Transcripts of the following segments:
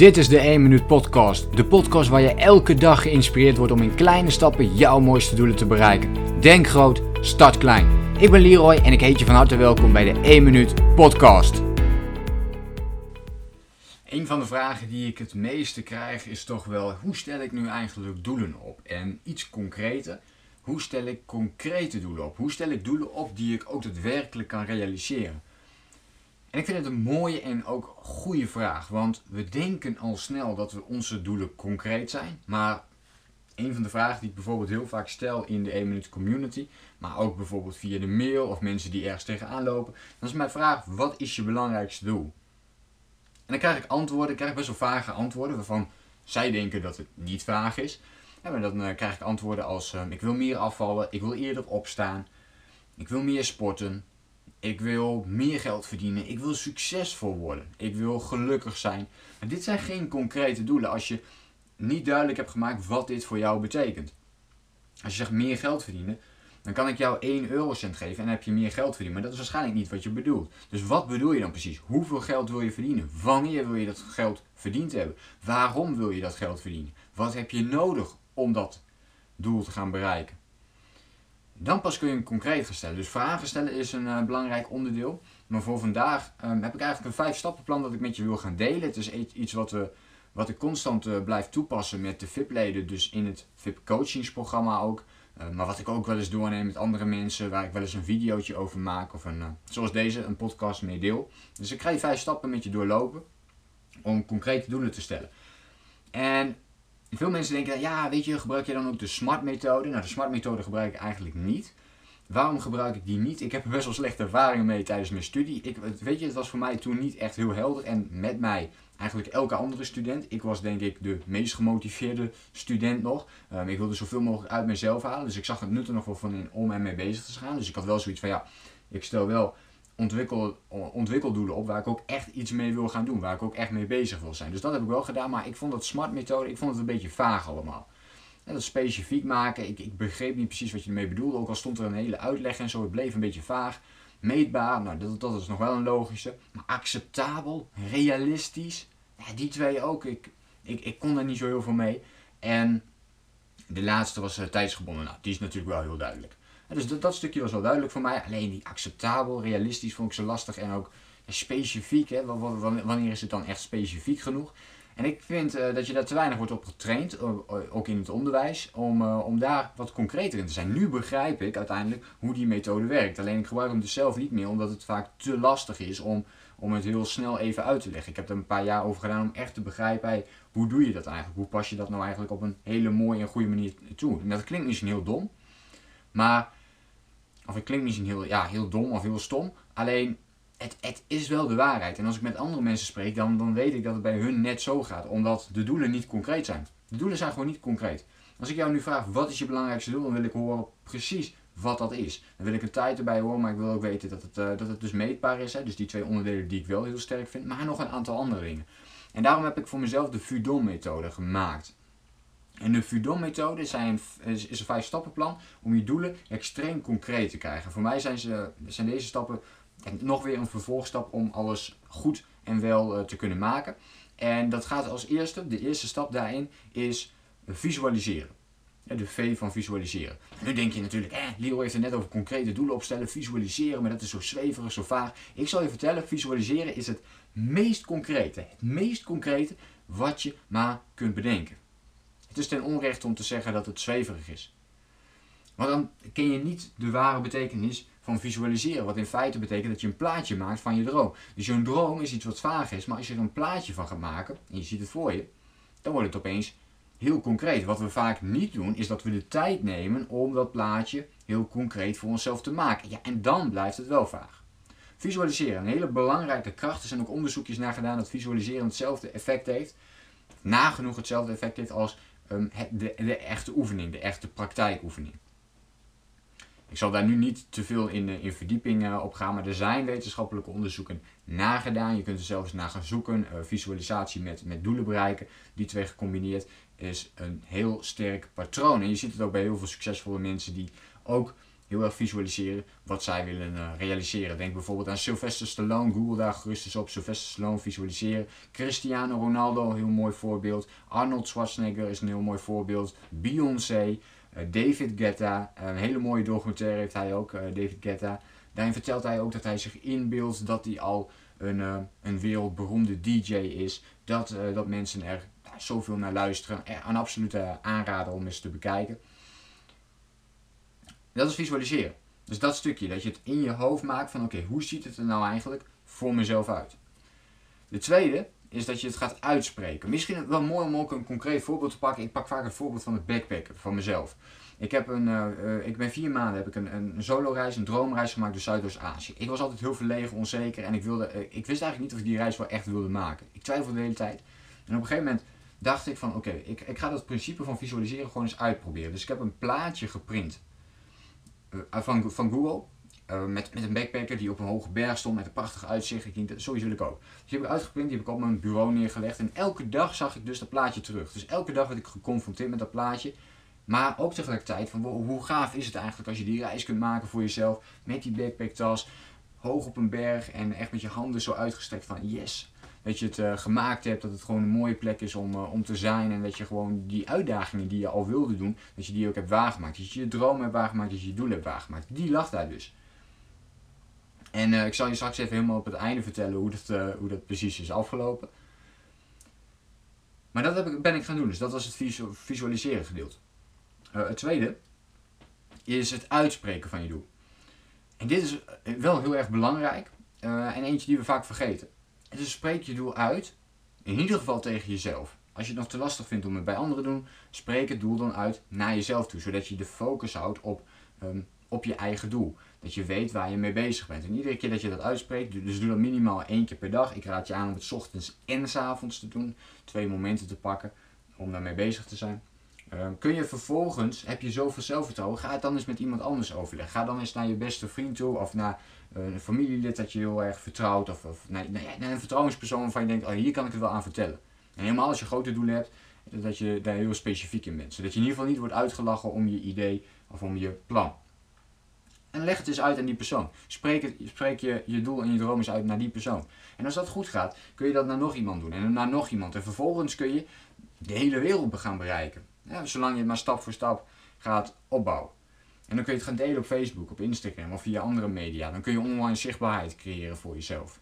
Dit is de 1 Minuut Podcast. De podcast waar je elke dag geïnspireerd wordt om in kleine stappen jouw mooiste doelen te bereiken. Denk groot, start klein. Ik ben Leroy en ik heet je van harte welkom bij de 1 Minuut Podcast. Een van de vragen die ik het meeste krijg is toch wel: hoe stel ik nu eigenlijk doelen op? En iets concreter, hoe stel ik concrete doelen op? Hoe stel ik doelen op die ik ook daadwerkelijk kan realiseren? En ik vind het een mooie en ook goede vraag, want we denken al snel dat we onze doelen concreet zijn, maar een van de vragen die ik bijvoorbeeld heel vaak stel in de 1 minuut community, maar ook bijvoorbeeld via de mail of mensen die ergens tegenaan lopen, dan is mijn vraag: wat is je belangrijkste doel? En dan krijg ik antwoorden, ik krijg best wel vage antwoorden waarvan zij denken dat het niet vaag is. En dan uh, krijg ik antwoorden als: uh, ik wil meer afvallen, ik wil eerder opstaan, ik wil meer sporten, ik wil meer geld verdienen. Ik wil succesvol worden. Ik wil gelukkig zijn. Maar dit zijn geen concrete doelen als je niet duidelijk hebt gemaakt wat dit voor jou betekent. Als je zegt meer geld verdienen, dan kan ik jou 1 eurocent geven en dan heb je meer geld verdienen. Maar dat is waarschijnlijk niet wat je bedoelt. Dus wat bedoel je dan precies? Hoeveel geld wil je verdienen? Wanneer wil je dat geld verdiend hebben? Waarom wil je dat geld verdienen? Wat heb je nodig om dat doel te gaan bereiken? Dan pas kun je hem concreet gaan stellen. Dus vragen stellen is een uh, belangrijk onderdeel. Maar voor vandaag um, heb ik eigenlijk een vijf stappenplan dat ik met je wil gaan delen. Het is iets wat, we, wat ik constant uh, blijf toepassen met de VIP-leden, dus in het VIP-coachingsprogramma ook. Uh, maar wat ik ook wel eens doorneem met andere mensen, waar ik wel eens een videootje over maak. Of een, zoals deze, een podcast mee deel. Dus ik ga je vijf stappen met je doorlopen om concrete doelen te stellen. En veel mensen denken, ja, weet je, gebruik je dan ook de SMART-methode? Nou, de SMART-methode gebruik ik eigenlijk niet. Waarom gebruik ik die niet? Ik heb er best wel slechte ervaringen mee tijdens mijn studie. Ik, weet je, het was voor mij toen niet echt heel helder. En met mij eigenlijk elke andere student. Ik was denk ik de meest gemotiveerde student nog. Um, ik wilde zoveel mogelijk uit mezelf halen. Dus ik zag het nut er nog wel van in om ermee bezig te gaan. Dus ik had wel zoiets van, ja, ik stel wel ontwikkel, ontwikkeldoelen op waar ik ook echt iets mee wil gaan doen. Waar ik ook echt mee bezig wil zijn. Dus dat heb ik wel gedaan. Maar ik vond dat smart methode, ik vond het een beetje vaag allemaal. En dat specifiek maken, ik, ik begreep niet precies wat je ermee bedoelde. Ook al stond er een hele uitleg en zo, het bleef een beetje vaag. Meetbaar, nou dat, dat is nog wel een logische. Maar acceptabel, realistisch, die twee ook. Ik, ik, ik kon daar niet zo heel veel mee. En de laatste was uh, tijdsgebonden. Nou, die is natuurlijk wel heel duidelijk. Dus dat, stukje was wel duidelijk voor mij. Alleen die acceptabel, realistisch vond ik zo lastig. En ook specifiek. Hè? Wanneer is het dan echt specifiek genoeg? En ik vind uh, dat je daar te weinig wordt op getraind, ook in het onderwijs, om, uh, om daar wat concreter in te zijn. Nu begrijp ik uiteindelijk hoe die methode werkt. Alleen ik gebruik hem dus zelf niet meer, omdat het vaak te lastig is om, om het heel snel even uit te leggen. Ik heb er een paar jaar over gedaan om echt te begrijpen, hoe doe je dat eigenlijk? Hoe pas je dat nou eigenlijk op een hele mooie en goede manier toe? En dat klinkt misschien heel dom, maar of het klinkt misschien heel, ja, heel dom of heel stom. Alleen, het, het is wel de waarheid. En als ik met andere mensen spreek, dan, dan weet ik dat het bij hun net zo gaat. Omdat de doelen niet concreet zijn. De doelen zijn gewoon niet concreet. Als ik jou nu vraag, wat is je belangrijkste doel? Dan wil ik horen precies wat dat is. Dan wil ik een tijd erbij horen, maar ik wil ook weten dat het, uh, dat het dus meetbaar is. Hè? Dus die twee onderdelen die ik wel heel sterk vind. Maar nog een aantal andere dingen. En daarom heb ik voor mezelf de Fudon-methode gemaakt. En de Fudon-methode is, is een vijf stappenplan om je doelen extreem concreet te krijgen. Voor mij zijn, ze, zijn deze stappen nog weer een vervolgstap om alles goed en wel uh, te kunnen maken. En dat gaat als eerste, de eerste stap daarin is visualiseren. De V van visualiseren. Nu denk je natuurlijk, eh, Leo heeft het net over concrete doelen opstellen, visualiseren, maar dat is zo zweverig, zo vaag. Ik zal je vertellen, visualiseren is het meest concrete, het meest concrete wat je maar kunt bedenken. Het is ten onrechte om te zeggen dat het zweverig is. Maar dan ken je niet de ware betekenis van visualiseren. Wat in feite betekent dat je een plaatje maakt van je droom. Dus je droom is iets wat vaag is, maar als je er een plaatje van gaat maken, en je ziet het voor je, dan wordt het opeens heel concreet. Wat we vaak niet doen, is dat we de tijd nemen om dat plaatje heel concreet voor onszelf te maken. Ja, en dan blijft het wel vaag. Visualiseren, een hele belangrijke kracht. Er zijn ook onderzoekjes naar gedaan dat visualiseren hetzelfde effect heeft. Nagenoeg hetzelfde effect heeft als De, de echte oefening, de echte praktijkoefening. Ik zal daar nu niet te veel in, eh, in verdieping uh, op gaan, maar er zijn wetenschappelijke onderzoeken nagedaan. Je kunt er zelfs naar gaan zoeken. Uh, visualisatie met, met doelen bereiken, die twee gecombineerd, is een heel sterk patroon. En je ziet het ook bij heel veel succesvolle mensen die ook heel erg visualiseren wat zij willen uh, realiseren. Denk bijvoorbeeld aan Sylvester Stallone, Google daar gerust eens op. Sylvester Stallone visualiseren. Cristiano Ronaldo, heel mooi voorbeeld. Arnold Schwarzenegger is een heel mooi voorbeeld. Beyoncé, uh, David Guetta, een hele mooie documentaire heeft hij ook, uh, David Guetta. Daarin vertelt hij ook dat hij zich inbeeldt dat hij al een, een wereldberoemde DJ is. Dat, dat mensen er zoveel naar luisteren. Een absolute aanrader om eens te bekijken. Dat is visualiseren. Dus dat stukje, dat je het in je hoofd maakt van oké, hoe ziet het er nou eigenlijk voor mezelf uit? De tweede is dat je het gaat uitspreken. Misschien wel mooi om ook een concreet voorbeeld te pakken. Ik pak vaak een voorbeeld van het backpacken, van mezelf. Ik, heb een, uh, ik ben vier maanden heb ik een, een solo-reis, een droomreis gemaakt door Zuidoost-Azië. Ik was altijd heel verlegen, onzeker en ik, wilde, uh, ik wist eigenlijk niet of ik die reis wel echt wilde maken. Ik twijfelde de hele tijd. En op een gegeven moment dacht ik van oké, ik, ik ga dat principe van visualiseren gewoon eens uitproberen. Dus ik heb een plaatje geprint van, van Google. Uh, met, met een backpacker die op een hoge berg stond met een prachtig uitzicht. Ik denk, sowieso wil ik ook. Dus die heb ik uitgeprint, die heb ik op mijn bureau neergelegd. En elke dag zag ik dus dat plaatje terug. Dus elke dag werd ik geconfronteerd met dat plaatje. Maar ook tegelijkertijd van hoe gaaf is het eigenlijk als je die reis kunt maken voor jezelf. Met die backpacktas, hoog op een berg en echt met je handen zo uitgestrekt van yes dat je het uh, gemaakt hebt, dat het gewoon een mooie plek is om, uh, om te zijn. En dat je gewoon die uitdagingen die je al wilde doen, dat je die ook hebt waargemaakt. Dat je je droom hebt waargemaakt, dat je je doel hebt waargemaakt. Die lag daar dus. En uh, ik zal je straks even helemaal op het einde vertellen hoe dat, hoe dat precies is afgelopen. Maar dat heb ik, ben ik gaan doen, dus dat was het visu visualiseren gedeelte. het tweede is het uitspreken van je doel. En dit is wel heel erg belangrijk en eentje die we vaak vergeten. Dus spreek je doel uit, in ieder geval tegen jezelf. Als je het nog te lastig vindt om het bij anderen te doen, spreek het doel dan uit naar jezelf toe. Zodat je de focus houdt op, um, op je eigen doel. Dat je weet waar je mee bezig bent. En iedere keer dat je dat uitspreekt, dus doe dat minimaal één keer per dag. Ik raad je aan om het ochtends en s avonds te doen. Twee momenten te pakken om daarmee bezig te zijn. Um, kun je vervolgens, heb je zoveel zelfvertrouwen, ga het dan eens met iemand anders overleggen. Ga dan eens naar je beste vriend toe of naar uh, een familielid dat je heel erg vertrouwt. Of, of naar, een vertrouwenspersoon waarvan je denkt, oh, hier kan ik het wel aan vertellen. En helemaal als je grote doelen hebt, dat je daar heel specifiek in bent. Zodat je in ieder geval niet wordt uitgelachen om je idee of om je plan. En leg het eens uit aan die persoon. Spreek, spreek je, je doel en je droom eens uit naar die persoon. En als dat goed gaat, kun je dat naar nog iemand doen. En naar nog iemand. En vervolgens kun je de hele wereld gaan bereiken. Ja, zolang je het maar stap voor stap gaat opbouwen. En dan kun je het gaan delen op Facebook, op Instagram of via andere media. Dan kun je online zichtbaarheid creëren voor jezelf.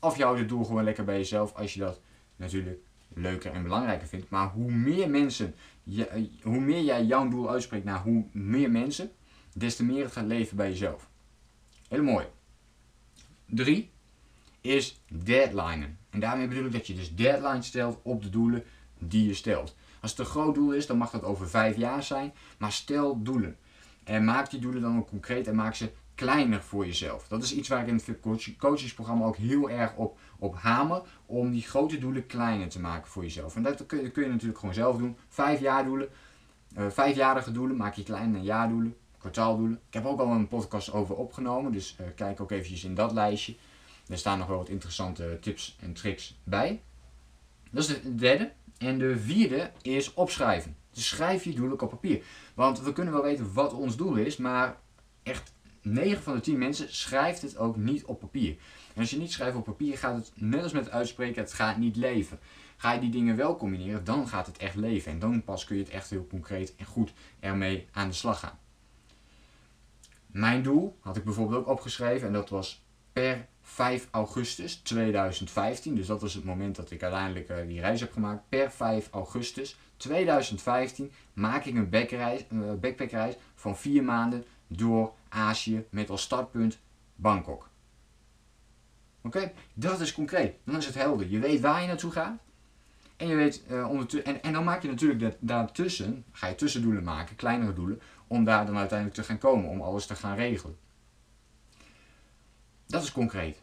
Of je houdt het doel gewoon lekker bij jezelf als je dat natuurlijk leuker en belangrijker vindt. Maar hoe meer mensen, je, hoe meer jij jouw doel uitspreekt naar hoe meer mensen, des te meer het gaat leven bij jezelf. Heel mooi. Drie is deadlinen. En daarmee bedoel ik dat je dus deadlines stelt op de doelen die je stelt. Als het een groot doel is, dan mag dat over vijf jaar zijn. Maar stel doelen. En maak die doelen dan ook concreet en maak ze kleiner voor jezelf. Dat is iets waar ik in het coachingsprogramma ook heel erg op, op hamer. Om die grote doelen kleiner te maken voor jezelf. En dat kun je, kun je natuurlijk gewoon zelf doen. Vijf jaar doelen. Uh, vijfjarige doelen maak je klein naar jaardoelen. Kwartaaldoelen. Ik heb ook al een podcast over opgenomen. Dus uh, kijk ook eventjes in dat lijstje. Er staan nog wel wat interessante tips en tricks bij. Dat is de derde. En de vierde is opschrijven. Dus schrijf je doel op papier. Want we kunnen wel weten wat ons doel is, maar echt 9 van de 10 mensen schrijft het ook niet op papier. En als je niet schrijft op papier, gaat het net als met het uitspreken, het gaat niet leven. Ga je die dingen wel combineren, dan gaat het echt leven. En dan pas kun je het echt heel concreet en goed ermee aan de slag gaan. Mijn doel had ik bijvoorbeeld ook opgeschreven en dat was per 5 augustus 2015. Dus dat was het moment dat ik uiteindelijk uh, die reis heb gemaakt. Per 5 augustus 2015 maak ik een uh, backpackreis van 4 maanden door Azië met als startpunt Bangkok. Oké, dat is concreet. Dan is het helder. Je weet waar je naartoe gaat. En, je weet, uh, en, en dan maak je natuurlijk dat, daartussen, ga je tussendoelen maken, kleinere doelen, om daar dan uiteindelijk te gaan komen, om alles te gaan regelen. Dat is concreet.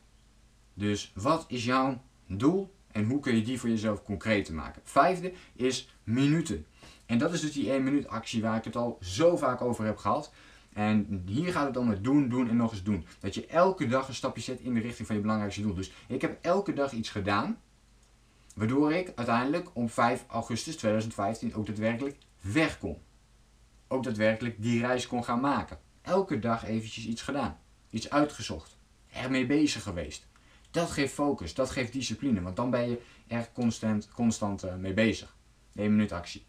Dus wat is jouw doel en hoe kun je die voor jezelf concreet maken? Vijfde is minuten. En dat is dus die 1 minuut actie waar ik het al zo vaak over heb gehad. En hier gaat het om het doen, doen en nog eens doen. Dat je elke dag een stapje zet in de richting van je belangrijkste doel. Dus ik heb elke dag iets gedaan, waardoor ik uiteindelijk om 5 augustus 2015 ook daadwerkelijk weg kon. Ook daadwerkelijk die reis kon gaan maken. elke dag eventjes iets gedaan. Iets uitgezocht. Ermee bezig geweest. Dat geeft focus, dat geeft discipline, want dan ben je er constant, constant uh, mee bezig. 1 minuut actie.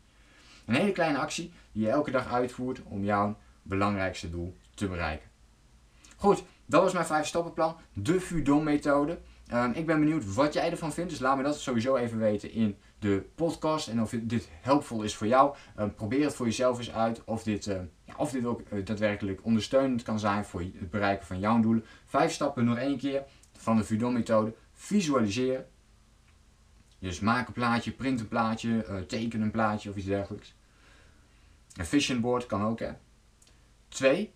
Een hele kleine actie die je elke dag uitvoert om jouw belangrijkste doel te bereiken. Goed, dat was mijn 5 stappenplan, de Fudon methode. Um, ik ben benieuwd wat jij ervan vindt, dus laat me dat sowieso even weten in de podcast. En of dit helpvol is voor jou. Um, probeer het voor jezelf eens uit of dit, uh, ja, of dit ook uh, daadwerkelijk ondersteunend kan zijn voor het bereiken van jouw doelen. Vijf stappen nog één keer van de Fudon methode. Visualiseren. Dus maak een plaatje, print een plaatje, uh, teken een plaatje of iets dergelijks. Een vision board kan ook hè. Twee,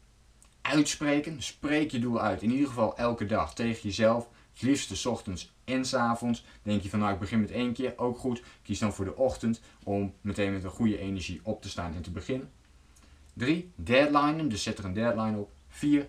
uitspreken. Spreek je doel uit. In ieder geval elke dag tegen jezelf. Het liefst s ochtends en s avonds. Denk je van nou ik begin met één keer, ook goed. Kies dan voor de ochtend om meteen met een goede energie op te staan en te beginnen. 3. Deadline, dus zet er een deadline op. 4.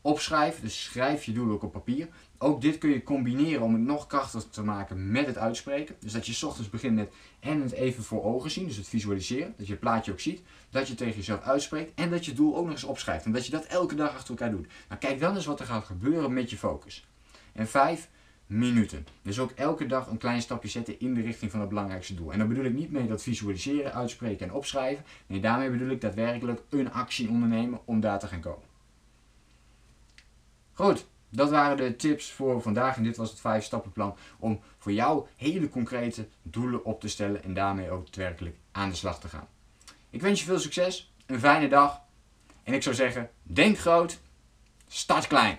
Opschrijven, dus schrijf je doel ook op papier. Ook dit kun je combineren om het nog krachtiger te maken met het uitspreken. Dus dat je ochtends begint met en het even voor ogen zien, dus het visualiseren. Dat je het plaatje ook ziet. Dat je tegen jezelf uitspreekt en dat je doel ook nog eens opschrijft. En dat je dat elke dag achter elkaar doet. Nou, kijk dan eens wat er gaat gebeuren met je focus. En 5 minuten. Dus ook elke dag een klein stapje zetten in de richting van het belangrijkste doel. En dan bedoel ik niet mee dat visualiseren, uitspreken en opschrijven. Nee, daarmee bedoel ik daadwerkelijk een actie ondernemen om daar te gaan komen. Goed, dat waren de tips voor vandaag en dit was het 5 stappenplan om voor jou hele concrete doelen op te stellen en daarmee ook daadwerkelijk aan de slag te gaan. Ik wens je veel succes, een fijne dag en ik zou zeggen, denk groot, start klein.